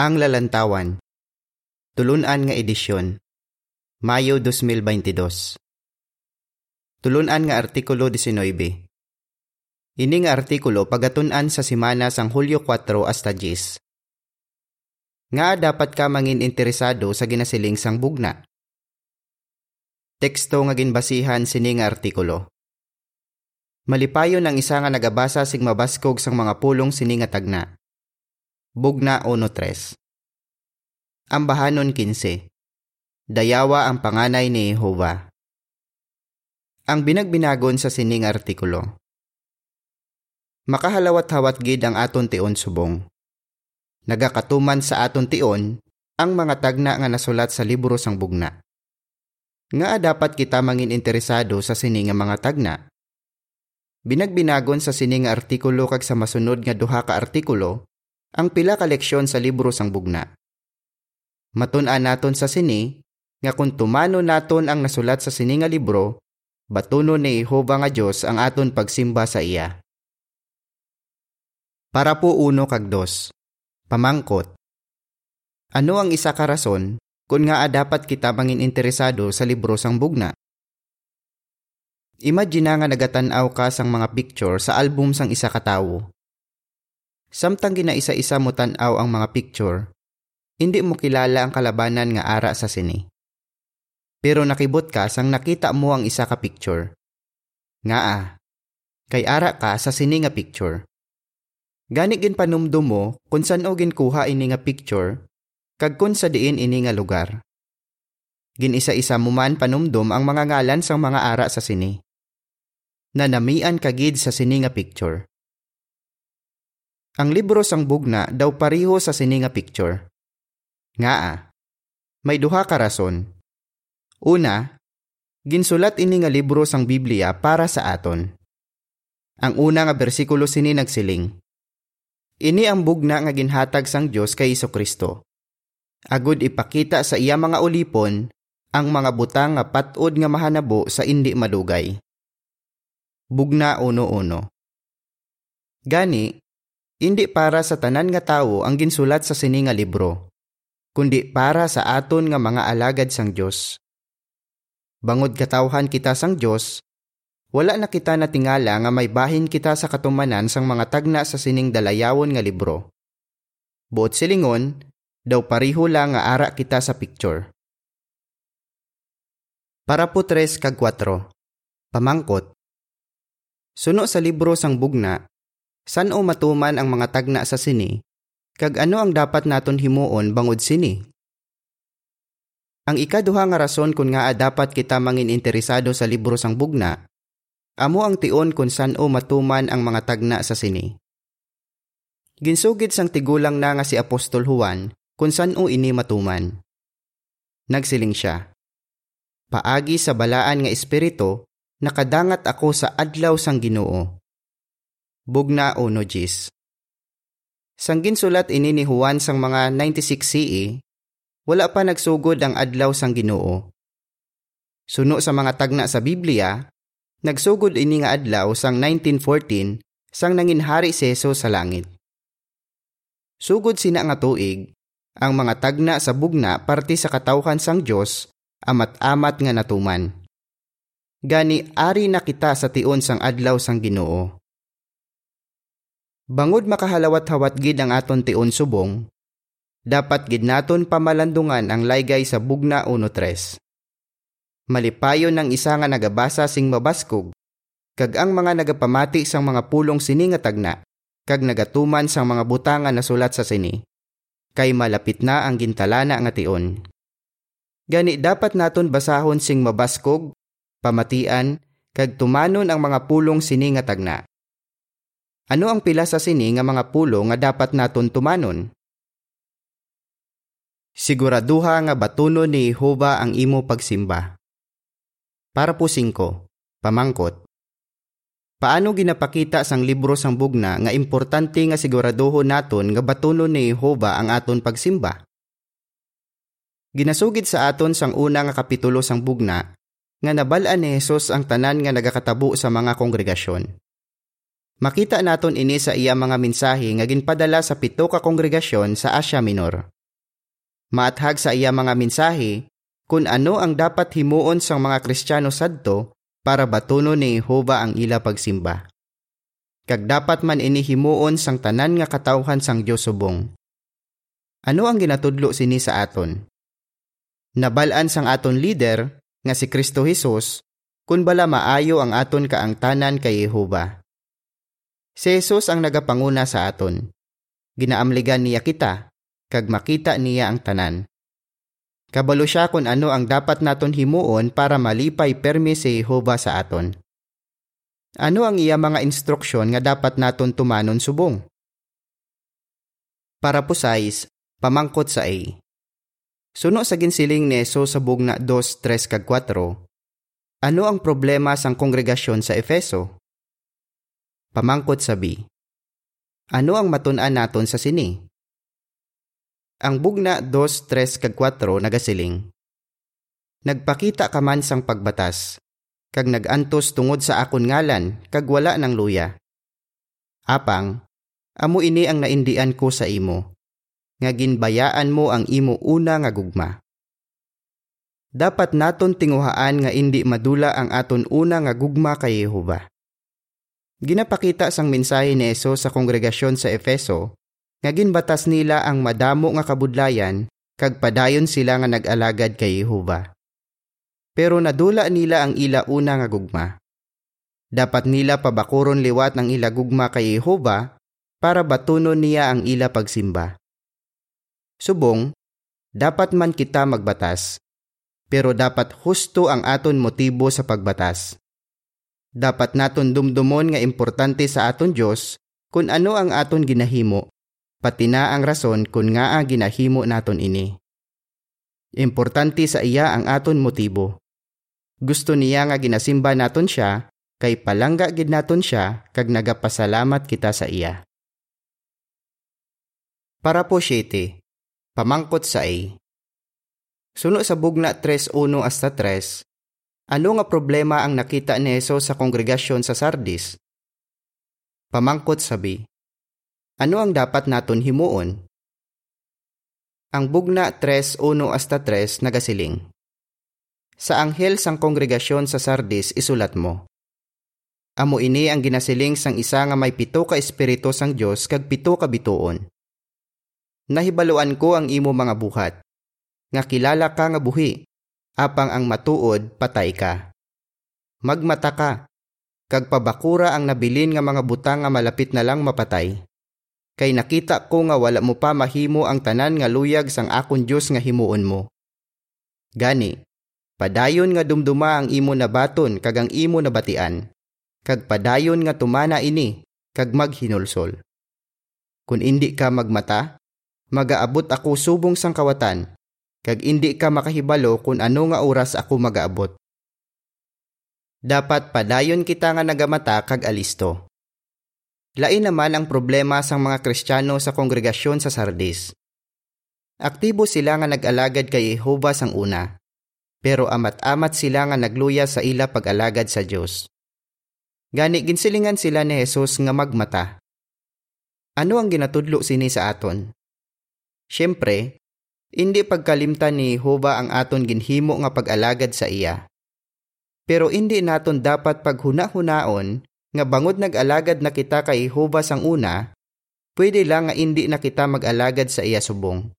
Ang Lalantawan. Tulunan nga edisyon. Mayo 2022 Tulunan nga artikulo 19 Ini nga artikulo pagatunan sa simana sang Hulyo 4 hasta 10 Nga dapat ka mangin interesado sa ginasiling sang bugna. Teksto nga ginbasihan sini nga artikulo. Malipayon ang isa nga nagabasa sig mabaskog sang mga pulong sini nga tagna Bugna 1.3 Ambahanon 15 Dayawa ang panganay ni Jehova. Ang binagbinagon sa sining artikulo. Makahalawat-hawat gid ang aton tion subong. Nagakatuman sa aton tion ang mga tagna nga nasulat sa libro sang bugna. Nga dapat kita mangin interesado sa sining nga mga tagna? Binagbinagon sa sining artikulo kag sa masunod nga duha ka artikulo ang pila ka leksyon sa libro sang bugna. Matun-an naton sa sini nga kung tumano naton ang nasulat sa sini nga libro, batuno ni Jehova nga Dios ang aton pagsimba sa iya. Para po uno kag dos. Pamangkot. Ano ang isa ka rason kung nga dapat kita mangin interesado sa libro sang bugna? Imagine nga nagatan-aw ka sang mga picture sa album sang isa ka tawo Samtang ginaisa-isa mo tanaw ang mga picture, hindi mo kilala ang kalabanan nga ara sa sini. Pero nakibot ka sang nakita mo ang isa ka picture. Nga ah, kay ara ka sa sini nga picture. Gani gin panumdum mo kung saan o ginkuha ini nga picture, kag kung sa diin ini nga lugar. Ginisa-isa mo man panumdum ang mga ngalan sang mga ara sa sini. Nanamian kagid sa sini nga picture. Ang libro sang bugna daw pariho sa sininga picture. Nga ah, may duha ka rason. Una, ginsulat ini nga libro sang Biblia para sa aton. Ang una nga bersikulo sini nagsiling. Ini ang bugna nga ginhatag sang Dios kay Iso Kristo. Agud ipakita sa iya mga ulipon ang mga butang nga patod nga mahanabo sa indi madugay. Bugna uno-uno. Gani, hindi para sa tanan nga tawo ang ginsulat sa sini nga libro, kundi para sa aton nga mga alagad sang Dios. Bangod katawhan kita sang Dios, wala na kita natingala nga may bahin kita sa katumanan sang mga tagna sa sining dalayawon nga libro. Buot silingon, daw pariho lang nga ara kita sa picture. Para po tres kag 4. Pamangkot. Suno sa libro sang bugna, San o matuman ang mga tagna sa sini? Kag ano ang dapat naton himuon bangod sini? Ang ikaduha nga rason kung nga dapat kita mangin interesado sa libro sang bugna, amo ang tion kung san o matuman ang mga tagna sa sini. Ginsugid sang tigulang na nga si Apostol Juan kung san o ini matuman. Nagsiling siya. Paagi sa balaan nga espiritu, nakadangat ako sa adlaw sang Ginoo Bugna uno Gis. Sanggin sulat ini ni Juan sang mga 96 CE, wala pa nagsugod ang adlaw sang Ginoo. Suno sa mga tagna sa Biblia, nagsugod ini nga adlaw sang 1914 sang nanginhari si Jesus sa langit. Sugod sina nga tuig, ang mga tagna sa bugna parte sa katawhan sang Dios amat-amat nga natuman. Gani ari na kita sa tion sang adlaw sang Ginoo. Bangod makahalawat-hawat gid ang aton tion subong, dapat gid naton pamalandungan ang laygay sa bugna 1.3. Malipayon ng isa nga nagabasa sing mabaskog, kag ang mga nagapamati sang mga pulong sini nga tagna, kag nagatuman sang mga butangan na sulat sa sini, kay malapit na ang gintalana nga tion. Gani dapat naton basahon sing mabaskog, pamatian, kag tumanon ang mga pulong sini nga tagna ano ang pila sa sini nga mga pulo nga dapat naton tumanon? Siguraduha nga batuno ni Jehova ang imo pagsimba. Para po singko, pamangkot. Paano ginapakita sang libro sang bugna nga importante nga siguraduho naton nga batuno ni Jehova ang aton pagsimba? Ginasugid sa aton sang una nga kapitulo sang bugna nga nabalaan ni Jesus ang tanan nga nagakatabo sa mga kongregasyon. Makita naton ini sa iya mga mensahe nga ginpadala sa pito ka kongregasyon sa Asia Minor. Maathag sa iya mga mensahe kung ano ang dapat himuon sang mga Kristiyano sadto para batuno ni Jehova ang ila pagsimba. Kag dapat man ini himuon sang tanan nga katawhan sang Dios subong. Ano ang ginatudlo sini sa aton? Nabalaan sang aton leader nga si Kristo Jesus kun bala maayo ang aton kaangtanan kay Jehova. Si Jesus ang nagapanguna sa aton. Ginaamligan niya kita, kag makita niya ang tanan. Kabalo siya kung ano ang dapat naton himuon para malipay permi si Jehova sa aton. Ano ang iya mga instruksyon nga dapat naton tumanon subong? Para po size, pamangkot sa A. Suno sa ginsiling ni Jesus sa bugna 2, 3 kag 4, ano ang problema sang kongregasyon sa Efeso? Pamangkot sabi, Ano ang matun-an naton sa sini? Ang bugna 2, 3 kag 4 nagasiling. Nagpakita ka man sang pagbatas, kag nagantos tungod sa akon ngalan, kag wala ng luya. Apang, amo ini ang naindian ko sa imo, nga ginbayaan mo ang imo una nga gugma. Dapat naton tinguhaan nga indi madula ang aton una nga gugma kay Jehova. Ginapakita sang mensahe ni Eso sa kongregasyon sa Efeso nga ginbatas nila ang madamo nga kabudlayan kag padayon sila nga nag-alagad kay Jehova. Pero nadula nila ang ila una nga gugma. Dapat nila pabakuron liwat ang ila gugma kay Jehova para batunon niya ang ila pagsimba. Subong, dapat man kita magbatas, pero dapat husto ang aton motibo sa pagbatas. Dapat naton dumdumon nga importante sa aton Dios kung ano ang aton ginahimo, pati na ang rason kung nga ang ginahimo naton ini. Importante sa iya ang aton motibo. Gusto niya nga ginasimba naton siya, kay palangga gid naton siya kag nagapasalamat kita sa iya. Para po 7. Pamangkot sa A. Suno sa bugna 3.1 hasta 3, ano nga problema ang nakita ni Jesus sa kongregasyon sa Sardis? Pamangkot sabi, Ano ang dapat naton himuon? Ang bugna 3.1 hasta 3 nagasiling. Sa anghel sang kongregasyon sa Sardis isulat mo. Amo ini ang ginasiling sang isa nga may pito ka espiritu sang Dios kag pito ka bituon. Nahibaluan ko ang imo mga buhat. Nga kilala ka nga buhi, apang ang matuod patay ka. Magmata ka, kag pabakura ang nabilin nga mga butang nga malapit na lang mapatay. Kay nakita ko nga wala mo pa mahimo ang tanan nga luyag sang akon Dios nga himuon mo. Gani, padayon nga dumduma ang imo na baton kag ang imo na batian, kag padayon nga tumana ini kag maghinulsol. Kung indi ka magmata, magaabot ako subong sang kawatan, kag indi ka makahibalo kung ano nga oras ako magaabot. Dapat padayon kita nga nagamata kag alisto. Lain naman ang problema sang mga Kristiyano sa kongregasyon sa Sardis. Aktibo sila nga nag-alagad kay Jehova sang una, pero amat-amat sila nga nagluya sa ila pag-alagad sa Dios. Gani ginsilingan sila ni Jesus nga magmata. Ano ang ginatudlo sini sa aton? Siyempre, hindi pagkalimtan ni Jehova ang aton ginhimo nga pag-alagad sa iya. Pero hindi naton dapat paghuna-hunaon nga bangod nag-alagad na kita kay Jehova sang una, pwede lang nga hindi na kita mag-alagad sa iya subong.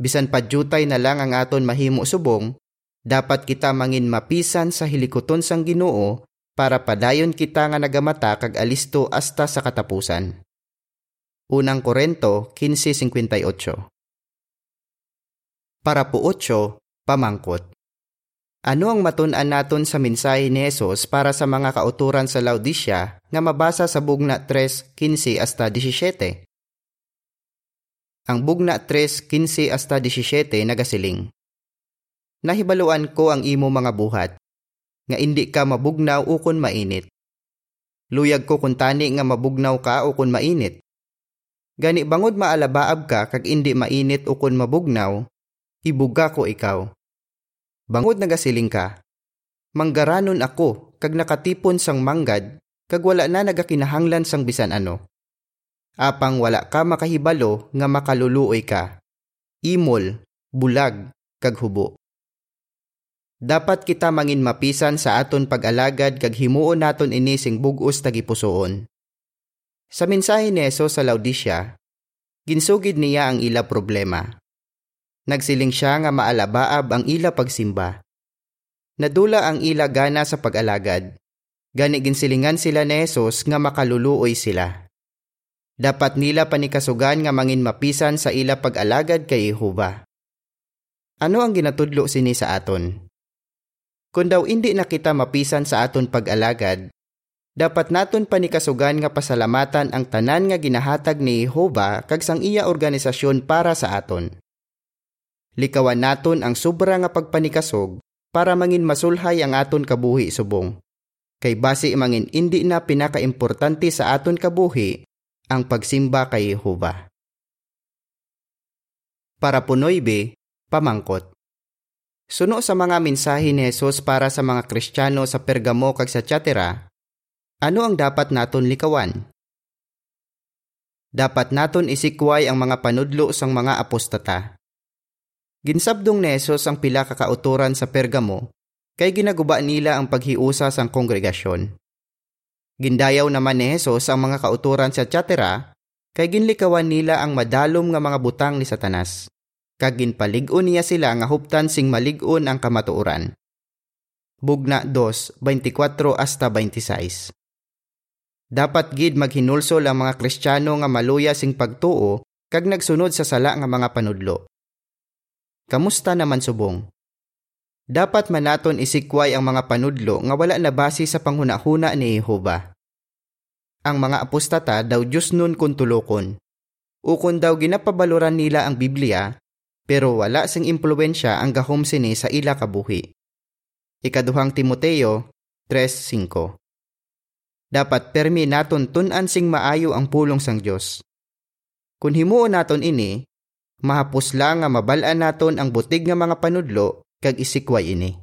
Bisan padyutay na lang ang aton mahimo subong, dapat kita mangin mapisan sa hilikoton sang Ginoo para padayon kita nga nagamata kag alisto hasta sa katapusan. Unang Korento 15:58 para po 8, pamangkot. Ano ang matun-an naton sa mensahe ni Jesus para sa mga kauturan sa Laodicea nga mabasa sa bugna 3:15 hasta 17? Ang bugna 3:15 hasta 17 nagasiling. Nahibaluan ko ang imo mga buhat, nga indi ka mabugnaw ukon mainit. Luyag ko kung tani nga mabugnaw ka ukon mainit. Gani bangod maalabaab ka kag indi mainit ukon mabugnaw, ibuga ko ikaw. Bangod nagasiling ka, manggaranon ako kag nakatipon sang manggad kag wala na nagakinahanglan sang bisan ano. Apang wala ka makahibalo nga makaluluoy ka. Imol, bulag, kag hubo. Dapat kita mangin mapisan sa aton pag-alagad kag himuon naton ini sing bug-os tagipusoon. Sa mensahe ni Hesus sa Laodicea, ginsugid niya ang ila problema. Nagsiling siya nga maalabaab ang ila pagsimba. Nadula ang ila gana sa pag-alagad. Gani ginsilingan sila ni Hesus nga makaluluoy sila. Dapat nila panikasugan nga mangin mapisan sa ila pag-alagad kay Jehova. Ano ang ginatudlo sini sa aton? Kung daw hindi na kita mapisan sa aton pag-alagad, dapat naton panikasugan nga pasalamatan ang tanan nga ginahatag ni Jehova kag sang iya organisasyon para sa aton. Likawan naton ang sobra nga pagpanikasog para mangin masulhay ang aton kabuhi subong. Kay base mangin indi na pinakaimportante sa aton kabuhi ang pagsimba kay Jehova. Para punoy be, pamangkot. Suno sa mga mensahe ni Jesus para sa mga Kristiyano sa Pergamo kag sa Tiatira, ano ang dapat naton likawan? Dapat naton isikway ang mga panudlo sang mga apostata. Ginsabdong ni Jesus ang pila ka kauturan sa Pergamo kay ginaguba nila ang paghiusa sang kongregasyon. Gindayaw naman ni Jesus ang mga kauturan sa Tiatira kay ginlikawan nila ang madalom nga mga butang ni Satanas kag ginpalig-on niya sila nga huptan sing malig-on ang kamatuoran. Bugna 2:24 hasta 26. Dapat gid maghinulsol ang mga Kristiyano nga maluya sing pagtuo kag nagsunod sa sala nga mga panudlo. Kamusta naman subong? Dapat manaton isikway ang mga panudlo nga wala na base sa panghunahuna ni Jehova. Ang mga apostata daw Diyos nun kung tulokon. Ukon daw ginapabaloran nila ang Biblia, pero wala sing impluensya ang gahom sini sa ila kabuhi. Ikaduhang Timoteo 3.5 Dapat permi naton tunan sing maayo ang pulong sang Dios. Kung himuon naton ini, mahapos lang nga mabalaan naton ang butig nga mga panudlo kag isikway ini.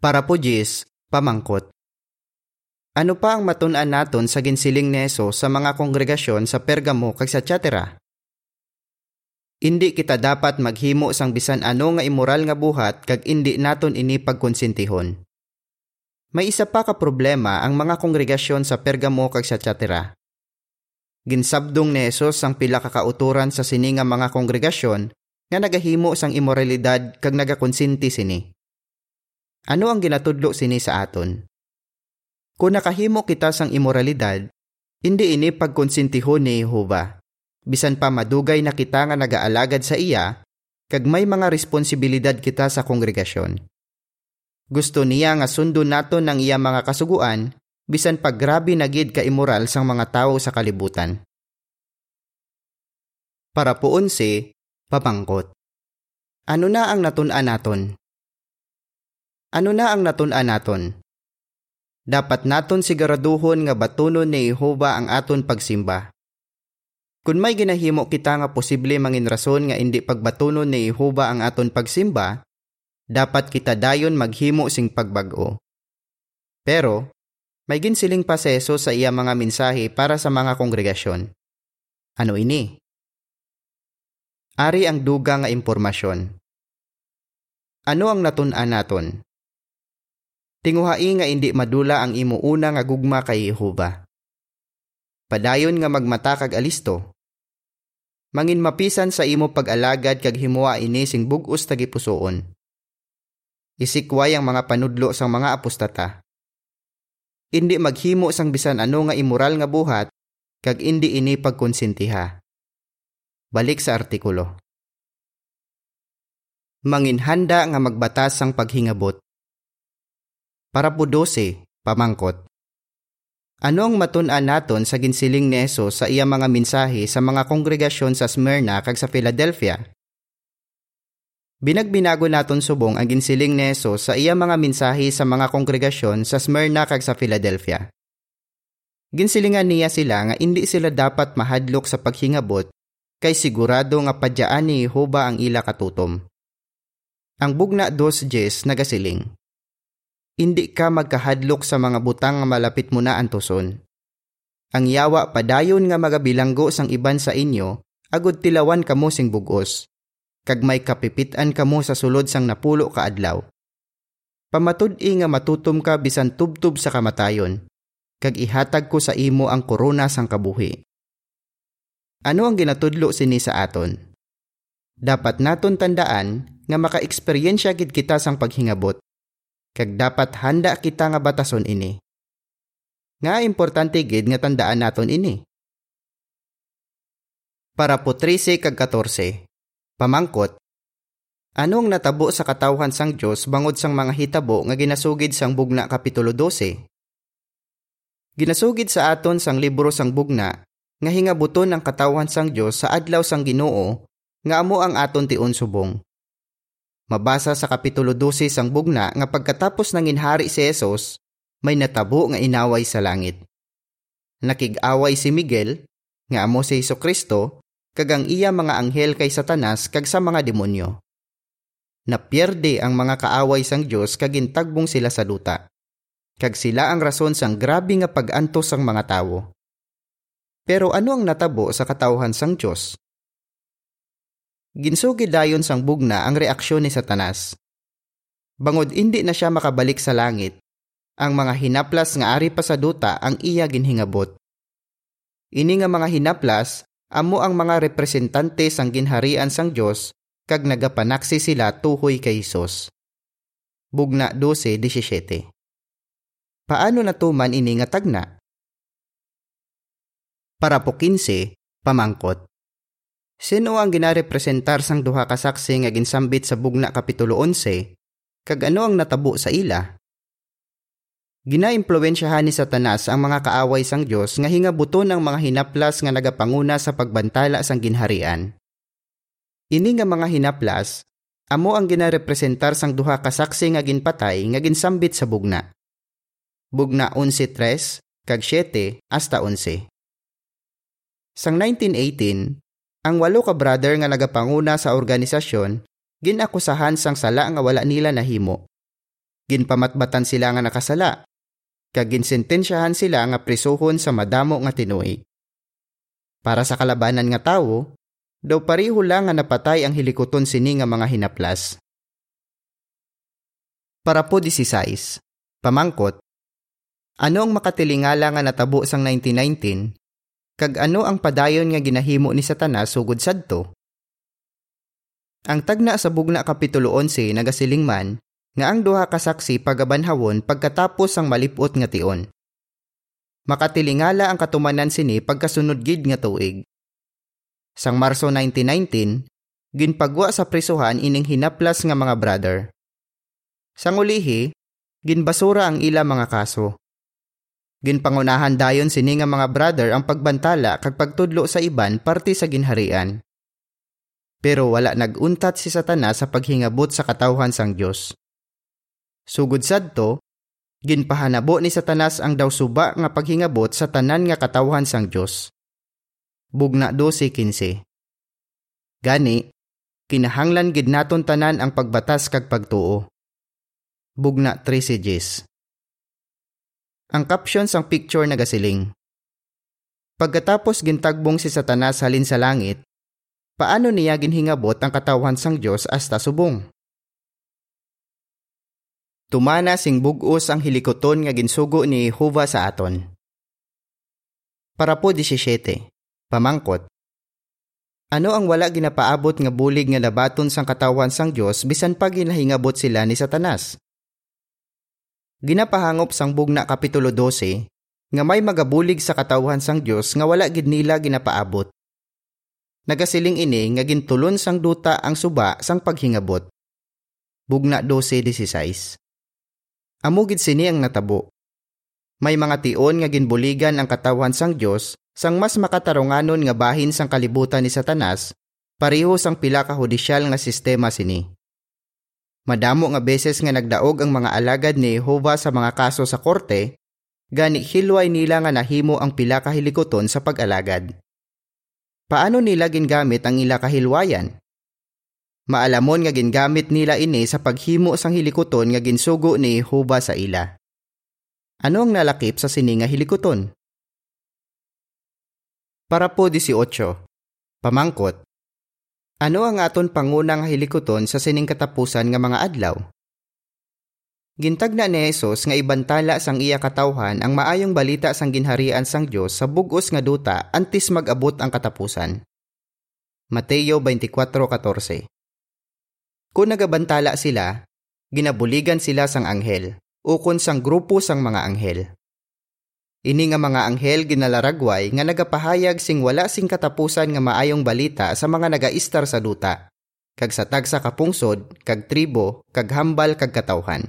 Para po Jis, pamangkot. Ano pa ang matun-an naton sa ginsiling ni sa mga kongregasyon sa Pergamo kag sa Tiatira? Indi kita dapat maghimo sang bisan ano nga immoral nga buhat kag indi naton ini pagkonsentihon. May isa pa ka problema ang mga kongregasyon sa Pergamo kag sa Tiatira. Ginsabdong ni Jesus ang pila ka kauturan sa sini nga mga kongregasyon nga nagahimo sang immoralidad kag nagakonsenti sini. Ano ang ginatudlo sini sa aton? Kung nakahimo kita sang immoralidad, hindi ini pagkonsentihon ni Jehova bisan pa madugay na kita nga nagaalagad sa iya, kag may mga responsibilidad kita sa kongregasyon. Gusto niya nga sundo nato ng iya mga kasuguan, bisan pa grabe na gid ka immoral sang mga tao sa kalibutan. Para poon si, papangkot. Ano na ang natun-an naton? Ano na ang natun-an naton? Dapat naton siguraduhon nga batunon ni Jehova ang aton pagsimba kung may ginahimo kita nga posible mangin rason nga indi pagbatunon ni Jehova ang aton pagsimba, dapat kita dayon maghimo sing pagbag-o. Pero, may ginsiling paseso sa iya mga mensahe para sa mga kongregasyon. Ano ini? Ari ang duga nga impormasyon. Ano ang natun-an naton? Tinguhai nga indi madula ang imo una nga gugma kay Jehova. Padayon nga magmatakag alisto, mangin mapisan sa imo pag-alagad kag himuwa ini sing bug-os tagipusoon. Isikway ang mga panudlo sang mga apostata. Indi maghimo sang bisan ano nga immoral nga buhat kag indi ini pagkonsentiha. Balik sa artikulo. Manginhanda nga magbatas sang paghingabot. Para po 12, pamangkot. Ano ang matun-an naton sa ginsiling ni Eso sa iya mga mensahe sa mga kongregasyon sa Smyrna kag sa Philadelphia? Binagbinago naton subong ang ginsiling ni Eso sa iya mga mensahe sa mga kongregasyon sa Smyrna kag sa Philadelphia. Ginsilingan niya sila nga hindi sila dapat mahadlok sa paghingabot kay sigurado nga padyaan ni Jehova ang ila katutom. Ang bugna dos Jes nagasiling. hindi ka magkahadlok sa mga butang nga malapit mo na antuson. Ang yawa padayon nga magabilanggo sang iban sa inyo, agud tilawan kamo sing bugos. Kag may kapipitan kamo sa sulod sang napulo ka adlaw. Pamatud-i nga matutom ka bisan tubtub sa kamatayon. Kag ihatag ko sa imo ang korona sang kabuhi. Ano ang ginatudlo sini sa aton? Dapat naton tandaan nga maka-eksperyensya gid kita sang paghingabot kag dapat handa kita nga batason ini. Nga importante gid nga tandaan naton ini. Para po 13 kag 14. Pamangkot. Anong natabo sa katawhan sang Dios bangod sang mga hitabo nga ginasugid sang Bugna kapitulo 12? Ginasugid sa aton sang libro sang Bugna nga hingabuton ang katawhan sang Dios sa adlaw sang Ginoo nga amo ang aton tion subong. Mabasa sa Kapitulo 12 sang bugna nga pagkatapos ng inhari si Jesus, may natabo nga inaway sa langit. Nakig-away si Miguel, nga amo si Hesus Kristo, kag ang iya mga anghel kay Satanas kag sa mga demonyo. Napierde ang mga kaaway sang Dios kag intagbong sila sa duta. Kag sila ang rason sang grabe nga pag-antos sang mga tawo. Pero ano ang natabo sa katawhan sang Dios? Ginsugid dayon sang bugna ang reaksyon ni Satanas. Bangod hindi na siya makabalik sa langit, ang mga hinaplas nga ari pa sa duta ang iya ginhingabot. Ini nga mga hinaplas amo ang mga representante sang ginharian sang Dios kag nagapanaksi sila tuhoy kay Hesus. Bugna 12:17. Paano natuman ini nga tagna? Para po 15, pamangkot. Sino ang ginarepresentar sang duha ka saksi nga ginsambit sa bugna kapitulo 11 kag ano ang natabo sa ila? Ginaimpluwensyahan ni Satanas ang mga kaaway sang Dios nga hingabuton ng mga hinaplas nga nagapanguna sa pagbantala sang ginharian. Ini nga mga hinaplas amo ang ginarepresentar sang duha ka saksi nga ginpatay nga ginsambit sa bugna. Bugna 11:3 kag 7 hasta 11. Sang 1918, ang walo ka brother nga nagapanguna sa organisasyon, ginakusahan sang sala nga wala nila nahimo. Ginpamatbatan sila nga nakasala. Kag ginsentensyahan sila nga prisuhon sa madamo nga tinuig. Para sa kalabanan nga tawo, daw pariho lang nga napatay ang hilikoton sini nga mga hinaplas. Para po 16. Pamangkot. Ano ang makatilingala nga natabo sang 1919 kag ano ang padayon nga ginahimo ni Satanas sugod sadto. Ang tagna sa bugna kapitulo 11 nagasiling man nga ang duha ka saksi pagabanhawon pagkatapos ang malipot nga tion. Makatilingala ang katumanan sini pagkasunod gid nga tuig. Sang Marso 1919, ginpagwa sa prisuhan ining hinaplas nga mga brother. Sang ulihi, ginbasura ang ila mga kaso. Ginpangunahan dayon sini nga mga brother ang pagbantala kag pagtudlo sa iban parte sa ginharian. Pero wala naguntat si Satanas sa paghingabot sa katawhan sang Dios. Sugod sadto, ginpahanabo ni Satanas ang daw suba nga paghingabot sa tanan nga katawhan sang Dios. Bugna 12:15. Gani, kinahanglan gid naton tanan ang pagbatas kag pagtuo. Bugna 13 ang caption sang picture nagasiling. Pagkatapos gintagbong si Satanas halin sa langit, paano niya ginhingabot ang katawan sang Dios hasta subong? Tumana sing bugos ang hilikoton nga ginsugo ni Jehova sa aton. Para po 17. Pamangkot. Ano ang wala ginapaabot nga bulig nga labaton sang katawan sang Dios bisan pa ginahingabot sila ni Satanas? Ginapahangop sang bugna kapitulo 12 nga may magabulig sa katawhan sang Dios nga wala gid nila ginapaabot. Nagasiling ini nga gintulon sang duta ang suba sang paghingabot. Bugna 12:16. Amo gid sini ang natabo. May mga tion nga ginbuligan ang katawhan sang Dios sang mas makatarunganon nga bahin sang kalibutan ni Satanas pareho sang pila ka hudisyal nga sistema sini. Madamo nga beses nga nagdaog ang mga alagad ni Jehova sa mga kaso sa korte, gani hilway nila nga nahimo ang pila ka hilikoton sa pag-alagad. Paano nila gingamit ang ila kahilwayan? Maalamon nga gingamit nila ini sa paghimo sang hilikoton nga ginsugo ni Jehova sa ila. Ano ang nalakip sa sini nga hilikoton? Para po 18. Pamangkot. Ano ang aton pangunang hilikoton sa sining katapusan nga mga adlaw? Gintag na ni Jesus nga ibantala sang iya katawhan ang maayong balita sang ginharian sang Dios sa bugos nga duta antes mag-abot ang katapusan. Mateo 24:14 Kung nagabantala sila, ginabuligan sila sang anghel, ukon sang grupo sang mga anghel. Ini nga mga anghel ginalaragway nga nagapahayag sing wala sing katapusan nga maayong balita sa mga nagaistar sa duta, kag sa tagsa kapungsod, kag tribo, kag hambal kag katawhan.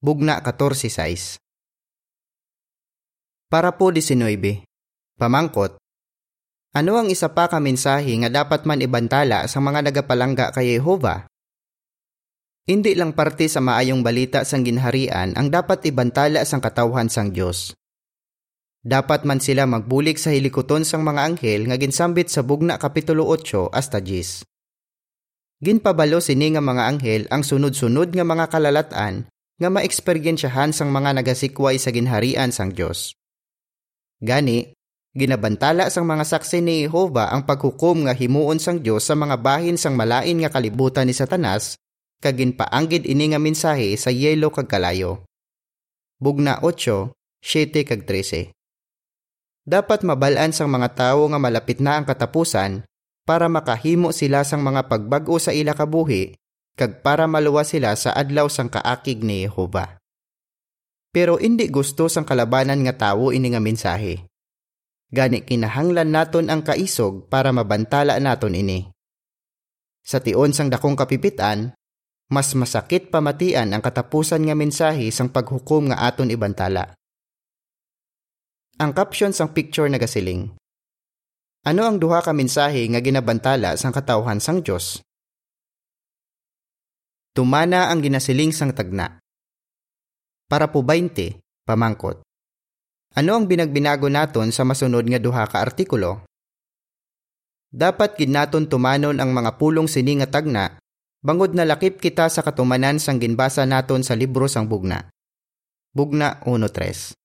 Bugna 14.6 Para po 19. Pamangkot, ano ang isa pa ka mensahe nga dapat man ibantala sa mga nagapalangga kay Jehova? Hindi lang parte sa maayong balita sang ginharian ang dapat ibantala sang katawhan sang Dios. Dapat man sila magbulig sa hilikoton sang mga anghel nga ginsambit sa bugna kapitulo 8 hasta 10. Ginpabalo sini nga mga anghel ang sunod-sunod nga mga kalalatan nga maeksperiensyahan sang mga nagasikway sa ginharian sang Dios. Gani, Ginabantala sang mga saksi ni Jehova ang paghukom nga himuon sang Dios sa mga bahin sang malain nga kalibutan ni Satanas kag ginpaanggid ini nga mensahe sa yelo kag kalayo. Bugna 8, 7 kag 13. Dapat mabalaan sang mga tawo nga malapit na ang katapusan para makahimo sila sang mga pagbag-o sa ila kabuhi kag para maluwa sila sa adlaw sang kaakig ni Jehova. Pero hindi gusto sang kalabanan nga tawo ini nga mensahe Gani kinahanglan naton ang kaisog para mabantala naton ini. Sa tion sang dakong kapipitan, mas masakit pamatian ang katapusan nga mensahe sang paghukom nga aton ibantala. Ang caption sang picture nagasiling. Ano ang duha ka mensahe nga ginabantala sang katawhan sang Dios? Tumana ang ginasiling sang tagna. Para po 20, pamangkot. Ano ang binagbinago naton sa masunod nga duha ka artikulo? Dapat gid naton tumanon ang mga pulong sini nga tagna bangod na lakip kita sa katumanan sang ginbasa naton sa libro sang bugna. Bugna 1.3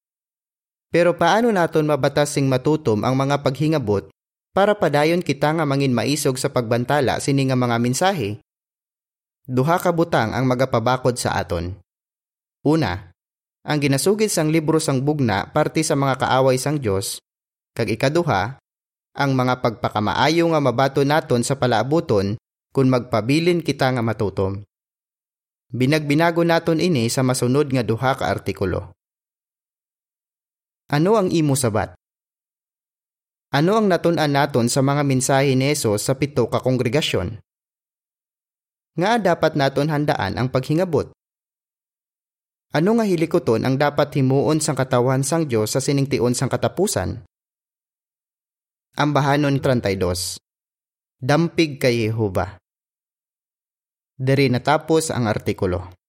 Pero paano naton mabatas sing matutom ang mga paghingabot para padayon kita nga mangin maisog sa pagbantala sini nga mga mensahe? Duha ka butang ang magapabakod sa aton. Una, ang ginasugid sang libro sang bugna parte sa mga kaaway sang Dios kag ikaduha ang mga pagpakamaayo nga mabato naton sa palaabuton kung magpabilin kita nga matutom. Binagbinago naton ini sa masunod nga duha ka artikulo. Ano ang imo sabat? Ano ang natun-an naton sa mga mensahe ni Jesus sa pito ka kongregasyon? Nga dapat naton handaan ang paghingabot? Ano nga hilikoton ang dapat himuon sang katawan sang Dios sa siningtion sang katapusan? Ambahanon 32 Dampig kay Jehova Diri natapos ang artikulo.